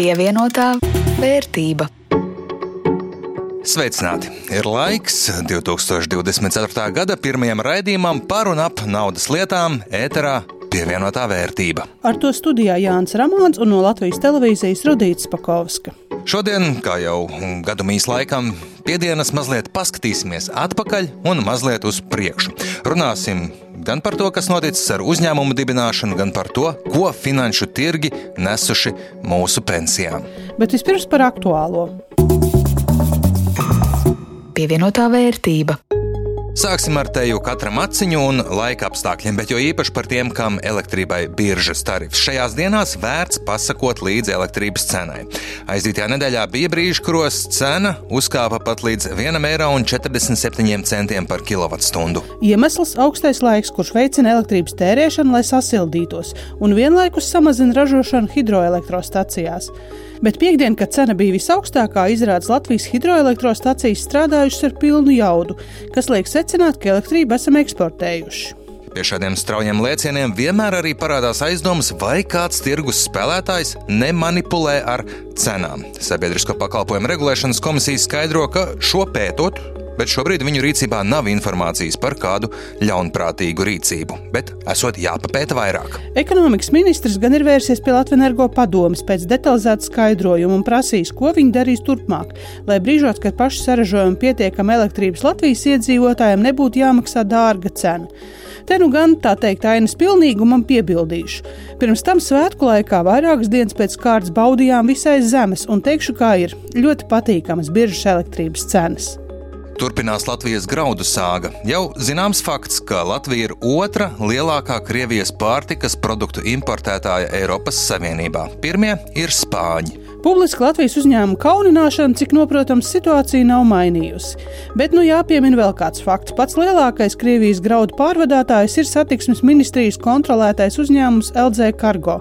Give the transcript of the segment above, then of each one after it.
Pievienotā vērtība. Sveicināti! Ir laiks 2024. gada pirmajam raidījumam par un ap naudas lietām ēterā pievienotā vērtība. Ar to studijā Jānis Ramons un no Latvijas televīzijas Rudīts Pakovska. Šodien, kā jau gadu mīs laikam, piedienas mazliet paskatīsimies atpakaļ un mazliet uz priekšu. Runāsim gan par to, kas noticis ar uzņēmumu dibināšanu, gan par to, ko finanšu tirgi nesuši mūsu pensijām. Bet vispirms par aktuālo. Pievienotā vērtība. Sāksim ar teju katram aciņu un laika apstākļiem, bet jo īpaši par tiem, kam elektrībai biržas tarifs. Šajās dienās vērts pasakot līdzi elektrības cenai. Aizdītajā nedēļā bija brīži, kuros cena uzkāpa pat līdz 1,47 eiro par kilovatstundu. Iemesls - augstais laiks, kurš veicina elektrības tērēšanu, lai sasildītos, un vienlaikus samazina ražošanu hidroelektrostacijās. Bet piekdien, kad cena bija visaugstākā, izrādās Latvijas hidroelektrostacijas strādājušas ar pilnu jaudu, kas liek secināt, ka elektrību esam eksportējuši. Pie šādiem straujiem lēcieniem vienmēr arī parādās aizdomas, vai kāds tirgus spēlētājs nemanipulē ar cenām. Sabiedrisko pakalpojumu regulēšanas komisija skaidro, ka šo pētot, bet šobrīd viņu rīcībā nav informācijas par kādu ļaunprātīgu rīcību, bet esot jāpapēta vairāk. Ekonomikas ministrs gan ir vērsies pie Latvijas energo padomes pēc detalizēta skaidrojuma un prasīs, ko viņi darīs turpmāk, lai brīžos, kad pašu saražojumu pietiekama elektrības Latvijas iedzīvotājiem nebūtu jāmaksā dārga cena. Te nu gan tā teikt, ainas pilnīgumam piebildīšu. Pirms tam svētku laikā vairākas dienas pēc kārtas baudījām visai zemes, un teikšu, kā ir ļoti patīkamas biržas elektrības cenas. Turpinās Latvijas graudu sāga. Jau zināms fakts, ka Latvija ir otra lielākā Krievijas pārtikas produktu importētāja Eiropas Savienībā. Pirmie ir Spāņi. Publiski Latvijas uzņēmuma kaunināšana, cik noprotams, situācija nav mainījusi. Bet nu jāpiemina vēl kāds fakts. Pats lielākais Krievijas graudu pārvadātājs ir satiksmes ministrijas kontrolētais uzņēmums LG Cargo.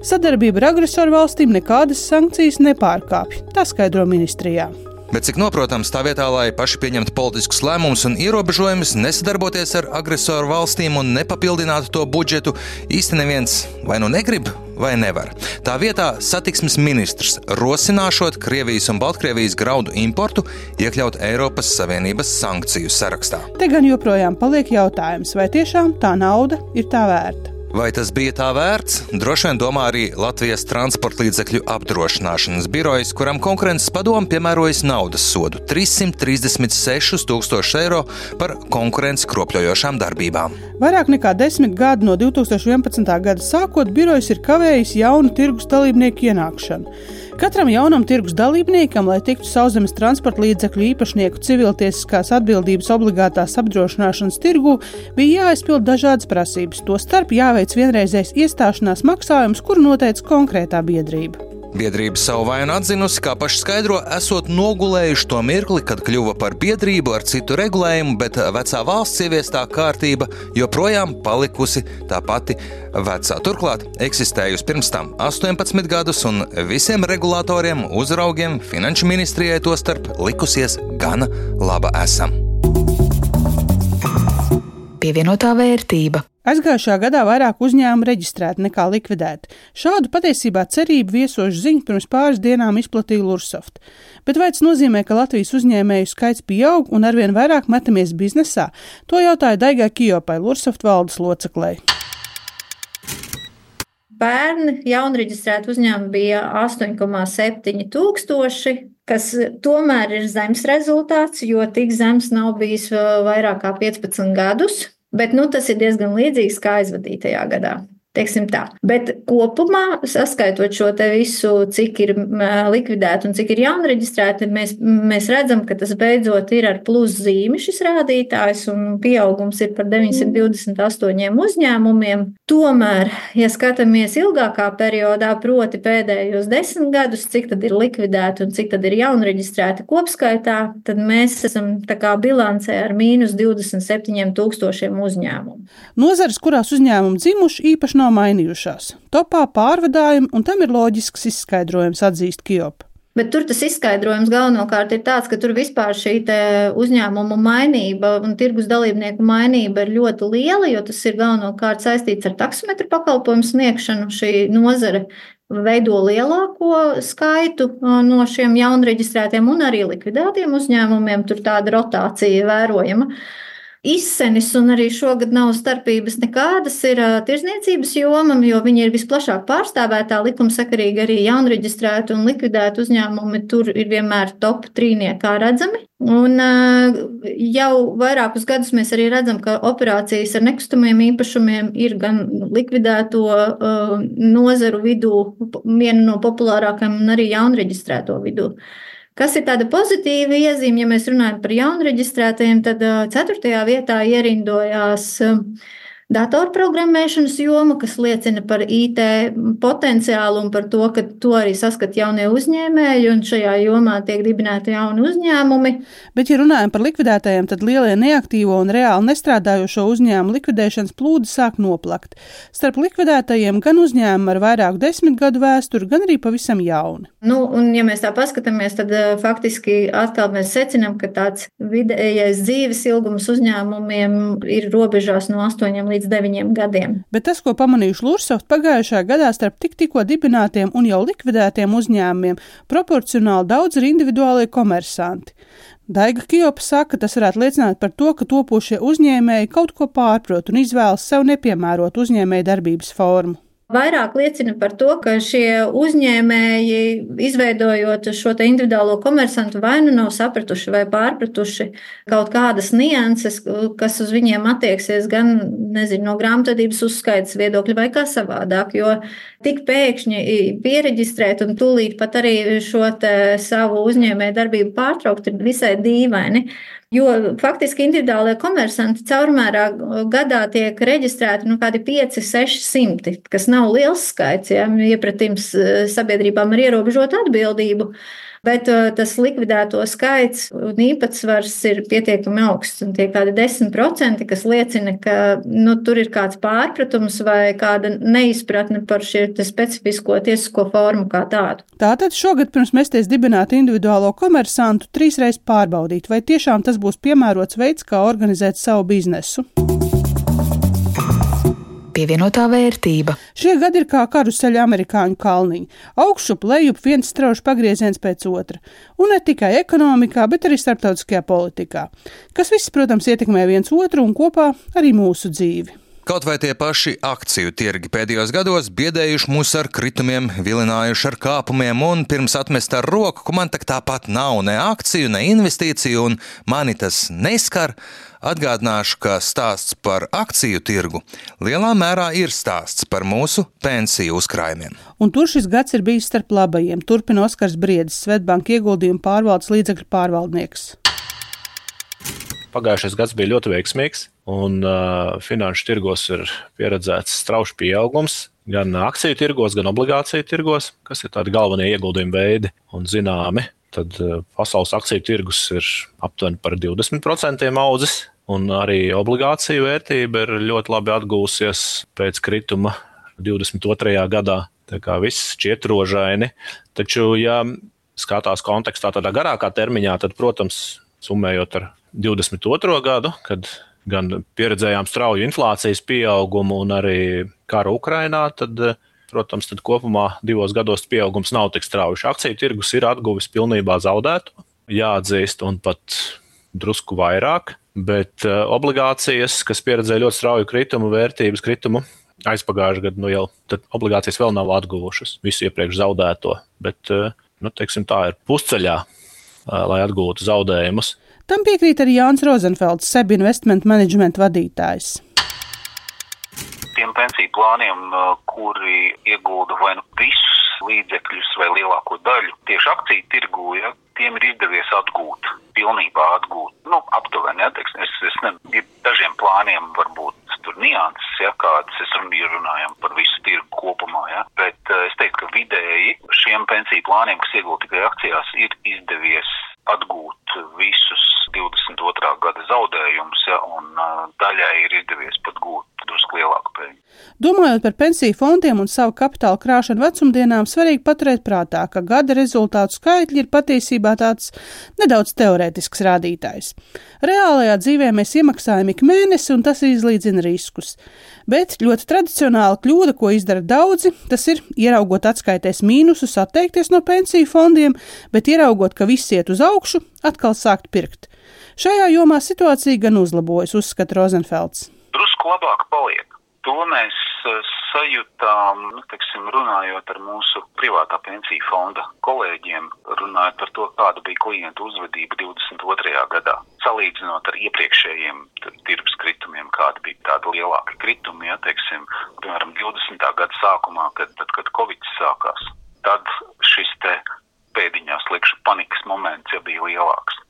Sadarbība ar agresoru valstīm nekādas sankcijas nepārkāpj, tā skaidro ministrijā. Bet cik noprotams, tā vietā, lai paši pieņemtu politiskus lēmumus un ierobežojumus, nesadarboties ar agresoru valstīm un nepapildinātu to budžetu, īsti neviens vai nu negrib, vai nevar. Tā vietā satiksmes ministrs rosināšot Krievijas un Baltkrievijas graudu importu iekļaut Eiropas Savienības sankciju sarakstā. Te gan joprojām paliek jautājums, vai tiešām tā nauda ir tā vērta. Vai tas bija tā vērts? Droši vien domā arī Latvijas transporta līdzekļu apdrošināšanas birojas, kuram konkurences padomu piemērojas naudas sodu - 336 tūkstoši eiro par konkurences kropļojošām darbībām. Vairāk nekā desmit gadi no 2011. gada sākot, birojas ir kavējis jaunu tirgus dalībnieku ienākšanu. Katram jaunam tirgus dalībniekam, lai tiktu sauszemes transporta līdzekļu īpašnieku civiltiesiskās atbildības obligātās apdrošināšanas tirgū, bija jāizpild dažādas prasības, tostarp jāveic vienreizējs iestāšanās maksājums, kuru noteica konkrētā biedrība. Biedrība savu vainu atzinusi, kā paši skaidro, esot nogulējuši to mirkli, kad kļuva par biedrību ar citu regulējumu, bet vecā valsts ieviestā kārtība joprojām palikusi tā pati vecā. Turklāt eksistējusi pirms tam 18 gadus, un visiem regulatoriem, uzraugiem, finanšu ministrijai to starp likusies gana laba esam. Pievienotā vērtība. Aizgājušā gadā vairāk uzņēmumu reģistrēti nekā likvidēti. Šādu patiesībā cerību viesošu ziņu pirms pāris dienām izplatīja Lursoft. Bet vai tas nozīmē, ka Latvijas uzņēmēju skaits pieaug un arvien vairāk metamies biznesā? To jautāja Daigai Kijopai, Lursoft valdes loceklei. Pērn jaunreģistrētu uzņēmumu bija 8,7 tūkstoši, kas tomēr ir zems rezultāts, jo tik zems nav bijis vairāk kā 15 gadus. Bet nu, tas ir diezgan līdzīgs kā aizvadītajā gadā. Teiksim tā. Bet kopumā, saskaitot šo visu, cik ir likvidēti un cik ir jaunreģistrēti, mēs, mēs redzam, ka tas beidzot ir ar plus zīmi šis rādītājs, un pieaugums ir par 928 uzņēmumiem. Tomēr, ja skatāmies ilgākā periodā, proti pēdējos desmit gadus, cik tad ir likvidēti un cik tad ir jaunreģistrēti kopskaitā, tad mēs esam bilancē ar mīnus 27 tūkstošiem uzņēmumu. Nozares, kurās uzņēmumi dzimuši, īpaši nav mainījušās. Topā pārvadājumi, un tam ir loģisks izskaidrojums, atzīst Kjopa. Bet tur tas izskaidrojums galvenokārt ir tāds, ka tur vispār šī uzņēmuma mainība un tirgus dalībnieku mainība ir ļoti liela, jo tas ir galvenokārt saistīts ar taksometru pakalpojumu sniegšanu. Šī nozare veido lielāko skaitu no šiem jaunreģistrētiem un arī likvidētiem uzņēmumiem. Tur tāda rotācija vērojama izsenis, un arī šogad nav starpības nekādas, ir tirzniecības jomam, jo viņi ir visplašāk pārstāvētā likumsakarīgi arī jaunreģistrēti un likvidēti uzņēmumi. Tur ir vienmēr top trīniekā redzami. Un jau vairākus gadus mēs arī redzam, ka operācijas ar nekustamiem īpašumiem ir gan likvidēto nozaru vidū, viena no populārākajām, un arī jaunreģistrēto vidū. Kas ir tāda pozitīva iezīme, ja mēs runājam par jaunreģistrētajiem, tad ceturtajā vietā ierindojās datorprogrammēšanas joma, kas liecina par IT potenciālu un par to, ka to arī saskata jaunie uzņēmēji, un šajā jomā tiek dibināti jauni uzņēmumi. Bet, ja runājam par likvidētājiem, tad lielie neaktīvo un reāli nestrādājošo uzņēmumu likvidēšanas plūdi sāk noplakt. Starp likvidētajiem gan uzņēmumi ar vairāku desmit gadu vēsturi, gan arī pavisam jauni. Nu, un, ja mēs tā paskatāmies, tad faktiski atkal mēs secinām, ka tāds vidējais dzīves ilgums uzņēmumiem ir robežās no 8 līdz līdz 9 gadiem. Bet tas, ko pamanījuši Lursoft pagājušajā gadā starp tik tikko dibinātiem un jau likvidētiem uzņēmumiem, proporcionāli daudz ir individuālie komersanti. Daiga Kijopa saka, tas varētu liecināt par to, ka topošie uzņēmēji kaut ko pārprot un izvēlas sev nepiemērotu uzņēmēju darbības formu. Vairāk liecina par to, ka šie uzņēmēji, izveidojot šo individuālo komersantu, vai nu nav sapratuši vai pārpratuši kaut kādas nianses, kas uz viņiem attieksies gan nezinu, no grāmatvedības uzskaitas viedokļa, vai kā savādāk. Jo tik pēkšņi pieregistrēt un tūlīt pat arī šo savu uzņēmēju darbību pārtraukt ir visai dīvaini. Jo faktiski individuālajie komersanti caurmērā gadā tiek reģistrēti nu, kādi 5, 600, kas nav liels skaits. Ja, iepratījums sabiedrībām ar ierobežotu atbildību. Bet uh, tas likvidēto skaits un īpatsvars ir pietiekami augsts. Tie ir kādi 10%, kas liecina, ka nu, tur ir kāds pārpratums vai kāda neizpratne par šo specifisko tiesisko formu kā tādu. Tātad šogad pirms mesties dibināt individuālo komersantu trīsreiz pārbaudīt, vai tiešām tas būs piemērots veids, kā organizēt savu biznesu pievienotā vērtība. Šie gadi ir kā karuseļa amerikāņu kalniņi - augšup, lejup, viens strauji pagrieziens pēc otra. Un ne tikai ekonomikā, bet arī starptautiskajā politikā, kas viss, protams, ietekmē viens otru un kopā arī mūsu dzīvi. Kaut vai tie paši akciju tirgi pēdējos gados biedējuši mūs ar kritumiem, vilinājuši ar kāpumiem, un pirms atmest ar roku, ka man tāpat nav ne akciju, ne investīciju, un mani tas neskar, atgādināšu, ka stāsts par akciju tirgu lielā mērā ir stāsts par mūsu pensiju uzkrājumiem. Un tur šis gads ir bijis starp labajiem, turpina Oskars Briedis, Svetbanka ieguldījumu pārvaldes līdzekļu pārvaldnieks. Pagājušais gads bija ļoti veiksmīgs, un uh, finanšu tirgos ir pieredzēts strauji pieaugums. Gan akciju tirgos, gan obligāciju tirgos, kas ir tādi galvenie ieguldījuma veidi un zināmi. Tad uh, pasaules akciju tirgus ir aptuveni par 20% audzis, un arī obligāciju vērtība ir ļoti labi atgūsies pēc krituma 22. gadā. Tā kā viss šķiet rožaini. Taču, ja skatās kontekstā tādā garākā termiņā, tad, protams, summējot ar 22. gadu, kad gan pieredzējām strauju inflācijas pieaugumu un arī karu Ukrainā, tad, protams, tad kopumā divos gados pieaugums nav tik strauji. Akciju tirgus ir atguvis pilnībā zaudēto, jāatzīst, un pat drusku vairāk. Bet uh, obligācijas, kas pieredzēja ļoti strauju kritumu, vērtības kritumu, aizpagājušajā gadā nu jau obligācijas vēl nav atguvušas visu iepriekš zaudēto. Bet uh, nu, teiksim, tā ir pusceļā, uh, lai atgūtu zaudējumus. Tam piekrīt arī Jānis Rozenfelds, SEB investment management vadītājs. Tiem pensiju plāniem, kuri iegulda vai nu visus līdzekļus vai lielāko daļu tieši akciju tirgū, ja, tiem ir izdevies atgūt, pilnībā atgūt. Nu, aptuveni, ja, teiksim, es, es ne, ir dažiem plāniem varbūt tur nianses, ja, kādas es runājam par visu tirgu kopumā, ja, bet uh, es teiktu, ka vidēji šiem pensiju plāniem, kas iegūti tikai akcijās, ir izdevies atgūt visus 22. gada zaudējumus, ja, un daļai ir izdevies pat gūt drusku lielāku peļņu. Domājot par pensiju fondiem un savu kapitāla krāšanu vecumdienām, svarīgi paturēt prātā, ka gada rezultātu skaitļi ir patiesībā tāds nedaudz teorētisks rādītājs. Reālajā dzīvē mēs iemaksājam ik mēnesi, un tas izlīdzina riskus. Bet ļoti tradicionāla kļūda, ko izdara daudzi, tas ir ieraugot atskaitēs mīnusus, atteikties no pensiju fondiem, bet ieraugot, ka viss iet uz augšu, atkal sākt pirkt. Šajā jomā situācija gan uzlabojas, uzskata Rozenfelds. Drusku labāk paliek. To mēs eh, sajūtām, nu, teiksim, runājot ar mūsu privātā pensiju fonda kolēģiem, runājot par to, kāda bija klientu uzvedība 22. gadā. Salīdzinot ar iepriekšējiem tirgus kritumiem, kāda bija tāda lielāka krituma, ja, teiksim, piemēram, 20. gada sākumā, kad, tad, kad Covid sākās, tad šis te pēdiņās likšu panikas moments jau bija lielāks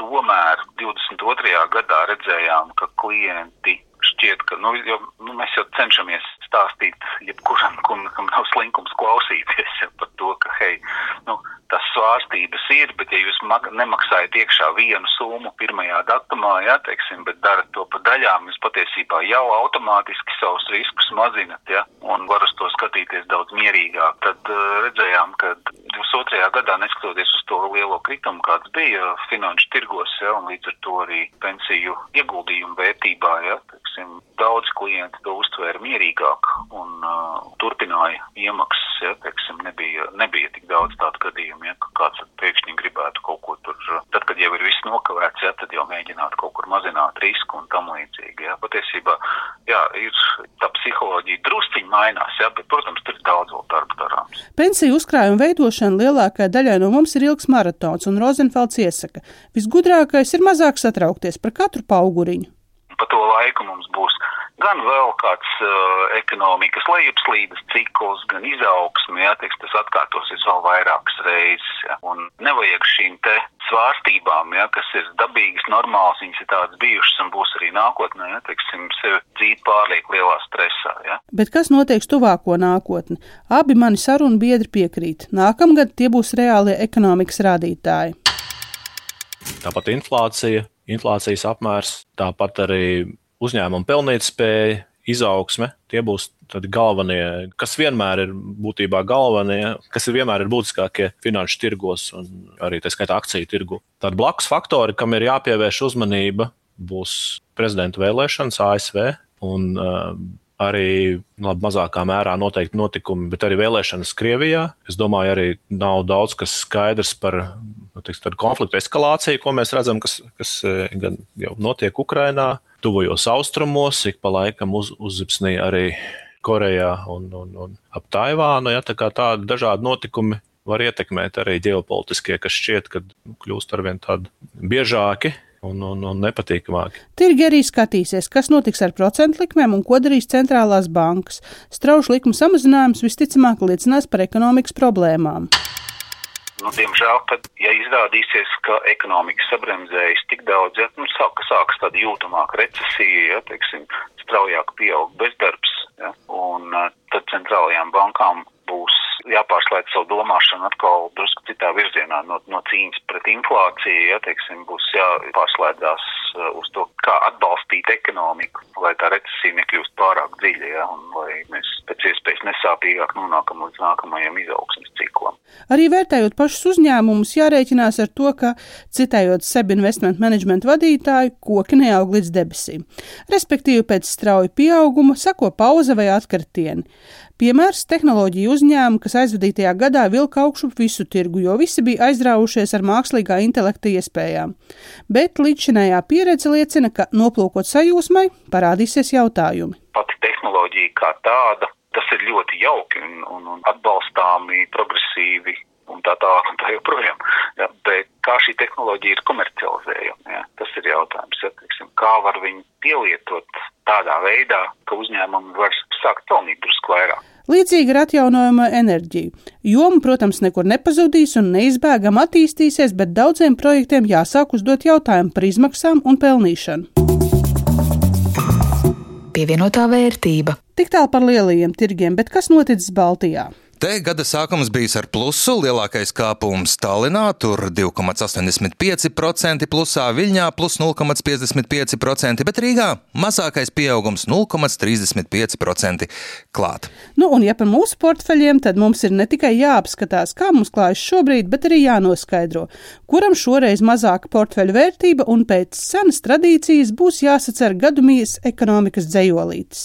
tomēr 22. gadā redzējām, ka klienti šķiet, ka nu, jau, nu, mēs jau cenšamies stāstīt jebkuram, kam, kam nav slinkums klausīties ja, par to, ka, hei, nu, tas svārstības ir, bet ja jūs nemaksājat iekšā vienu summu pirmajā datumā, ja, teiksim, bet darat to pa daļām, jūs patiesībā jau automātiski savus riskus mazinat, ja, un var uz to skatīties daudz mierīgāk, tad uh, redzējām, ka 22. gadā, neskatoties uz to lielo kritumu, kāds bija finanšu tirgos, ja, un līdz ar to arī pensiju ieguldījumu vērtībā, ja, teiksim, daudz klienti to uztvēra mierīgāk un uh, turpināja iemaksas, ja, teiksim, nebija, nebija tik daudz tādu gadījumu ja kāds pēkšņi gribētu kaut ko tur, tad, kad jau ir viss nokavēts, ja, tad jau mēģināt kaut kur mazināt risku un tam līdzīgi. Ja. Patiesībā, jā, ir tā psiholoģija drusciņi mainās, ja, bet, protams, tur ir daudz vēl darba darāms. Pensiju uzkrājuma veidošana lielākajai daļai no mums ir ilgs maratons, un Rozenfelds iesaka, visgudrākais ir mazāk satraukties par katru pauguriņu. Laiku mums būs gan vēl kāds uh, ekonomikas lejupslīdes cikls, gan izaugsme, ja, teiks, tas atkārtosies vēl vairākas reizes. Ja. Un nevajag šīm te svārstībām, ja, kas ir dabīgas, normālas, viņas ir tādas bijušas un būs arī nākotnē, ja, teiksim, sevi dzīt pārlieku lielā stresā. Ja. Bet kas notiks tuvāko nākotni? Abi mani sarunu biedri piekrīt. Nākamgad tie būs reālie ekonomikas rādītāji. Tāpat inflācija, inflācijas apmērs, tāpat arī uzņēmuma pelnītspēja, izaugsme. Tie būs galvenie, kas vienmēr ir būtībā galvenie, kas ir vienmēr ir būtiskākie finanšu tirgos un arī tā skaitā akciju tirgu. Tādi blakus faktori, kam ir jāpievērš uzmanība, būs prezidenta vēlēšanas ASV un uh, arī labi, mazākā mērā noteikti notikumi, bet arī vēlēšanas Krievijā. Es domāju, arī nav daudz kas skaidrs par nu, teiks, konfliktu eskalāciju, ko mēs redzam, kas, kas gan jau notiek Ukrajinā tuvajos austrumos, ik pa laikam uz, uzzipsnīja arī Korejā un, un, un ap Taivānu. Ja, tā tādi dažādi notikumi var ietekmēt arī ģeopolitiskie, kas šķiet, ka kļūst arvien tādi biežāki. Un, un, un nepatīkamāki. Tirgi arī skatīsies, kas notiks ar procentu likmēm un ko darīs centrālās bankas. Straušu likuma samazinājums visticamāk liecinās par ekonomikas problēmām. Nu, diemžēl, tad, ja izrādīsies, ka ekonomika sabremzējas tik daudz, ja nu, sāk, sākas tāda jūtamāka recesija, ja, teiksim, straujāk pieaug bezdarbs, ja, un tad centrālajām bankām būs jāpārslēdz savu domāšanu atkal drusku citā virzienā no, no cīņas pret inflāciju, ja, teiksim, būs jāpārslēdzās uz to, kā atbalstīt ekonomiku, lai tā recesija nekļūst pārāk dziļa, ja, un lai mēs pēc iespējas nesāpīgāk nonākam līdz nākamajam izaugsmes ciklam. Arī vērtējot pašus uzņēmumus, jārēķinās ar to, ka, citējot SEB investment management vadītāju, koki neaug līdz debesīm. Respektīvi, pēc strauja pieauguma sako pauze vai atkritieni. Piemērs - tehnoloģija uzņēmumi, kas aizvadītajā gadā vilka augšu visu tirgu, jo visi bija aizraujušies ar mākslīgā intelekta iespējām. Bet līdzšinējā pieredze liecina, ka noplūkot sajūsmai parādīsies jautājumi. Pati tehnoloģija kā tāda, tas ir ļoti jauki un, un, un atbalstāmi, progresīvi un tā tālāk un tā joprojām. Ja, bet kā šī tehnoloģija ir komercializējama, ja, tas ir jautājums. Ja, teiksim, kā var viņu pielietot tādā veidā, ka uzņēmumi var sākt pelnīt drusku vairāk. Līdzīgi ar atjaunojamo enerģiju. Joma, protams, nekur nepazudīs un neizbēgam attīstīsies, bet daudziem projektiem jāsāk uzdot jautājumu par izmaksām un pelnīšanu. Pievienotā vērtība. Tik tālu par lielajiem tirgiem, bet kas noticis Baltijā? Te gada sākums bijis ar plusu, lielākais kāpums Tallinā, tur 2,85% plusā, Viļņā plus 0,55%, bet Rīgā mazākais pieaugums 0,35% klāt. Nu, un ja par mūsu portfeļiem, tad mums ir ne tikai jāapskatās, kā mums klājas šobrīd, bet arī jānoskaidro, kuram šoreiz mazāka portfeļu vērtība un pēc senas tradīcijas būs jāsacer gadumijas ekonomikas dzējolītes.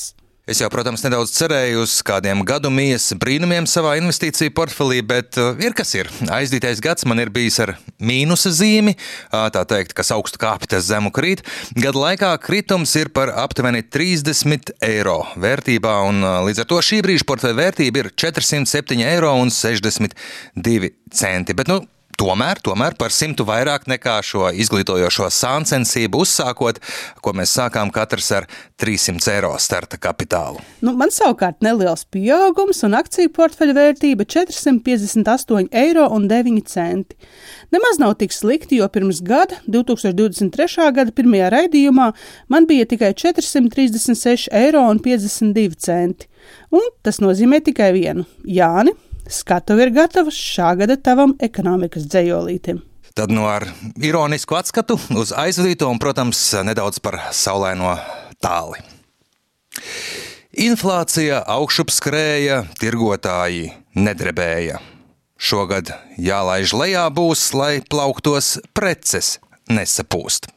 Es jau, protams, nedaudz cerēju uz kādiem gadu mijas brīnumiem savā investīciju portfelī, bet uh, ir kas ir. Aizdītais gads man ir bijis ar mīnusa zīmi, tā teikt, kas augstu kāpj, tas zemu krīt. Gada laikā kritums ir par aptuveni 30 eiro vērtībā, un līdz ar to šī brīža portfeļa vērtība ir 407 eiro un 62 centi. Bet, nu, Tomēr, tomēr par simtu vairāk nekā šo izglītojošo sāncensību uzsākot, ko mēs sākām katrs ar 300 eiro starta kapitālu. Nu, man savukārt neliels pieaugums un akciju portfeļa vērtība 458,9 eiro. Nemaz nav tik slikti, jo pirms gada, 2023. gada pirmajā raidījumā, man bija tikai 436,52 eiro. Un tas nozīmē tikai vienu - Jāni, Skatuve ir gatava šā gada tavam ekonomikas dzējolītim. Tad no nu ar ironisku atskatu uz aizvadīto un, protams, nedaudz par saulaino tāli. Inflācija augšup skrēja, tirgotāji nedrebēja. Šogad jālaiž lejā būs, lai plauktos preces nesapūst.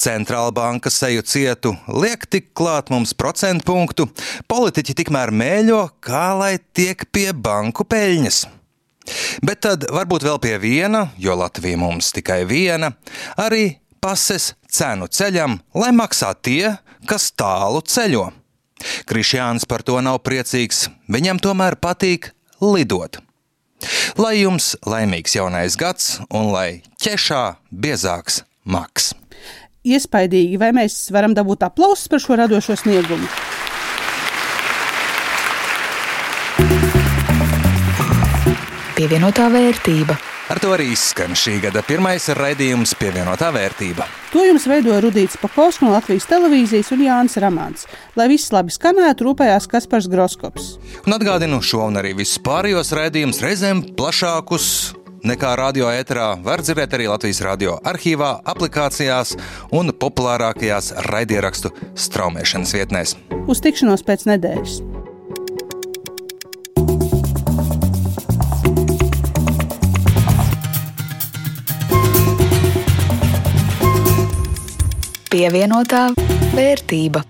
Centrāla banka seju cietu, liek tik klāt mums procentu punktu, politiķi tikmēr mēļo, kā lai tiek pie banku peļņas. Bet tad varbūt vēl pie viena, jo Latvija mums tikai viena, arī pases cenu ceļam, lai maksā tie, kas tālu ceļo. Krišjāns par to nav priecīgs, viņam tomēr patīk lidot. Lai jums laimīgs jaunais gads un lai ķešā biezāks maks! Iespaidīgi, vai mēs varam dabūt aplausus par šo radošo sniegumu. Pievienotā vērtība. Ar to arī skan šī gada pirmais raidījums pievienotā vērtība. To jums veidoja Rudīts Pakaus no Latvijas televīzijas un Jānis Ramāns. Lai viss labi skanētu, rūpējās Kaspars Groskops. Un atgādinu šo un arī visus pārējos raidījumus reizēm plašākus nekā radio ēterā var dzirdēt arī Latvijas radio arhīvā, aplikācijās un populārākajās raidierakstu straumēšanas vietnēs. Uz tikšanos pēc nedēļas! Pievienotā vērtība.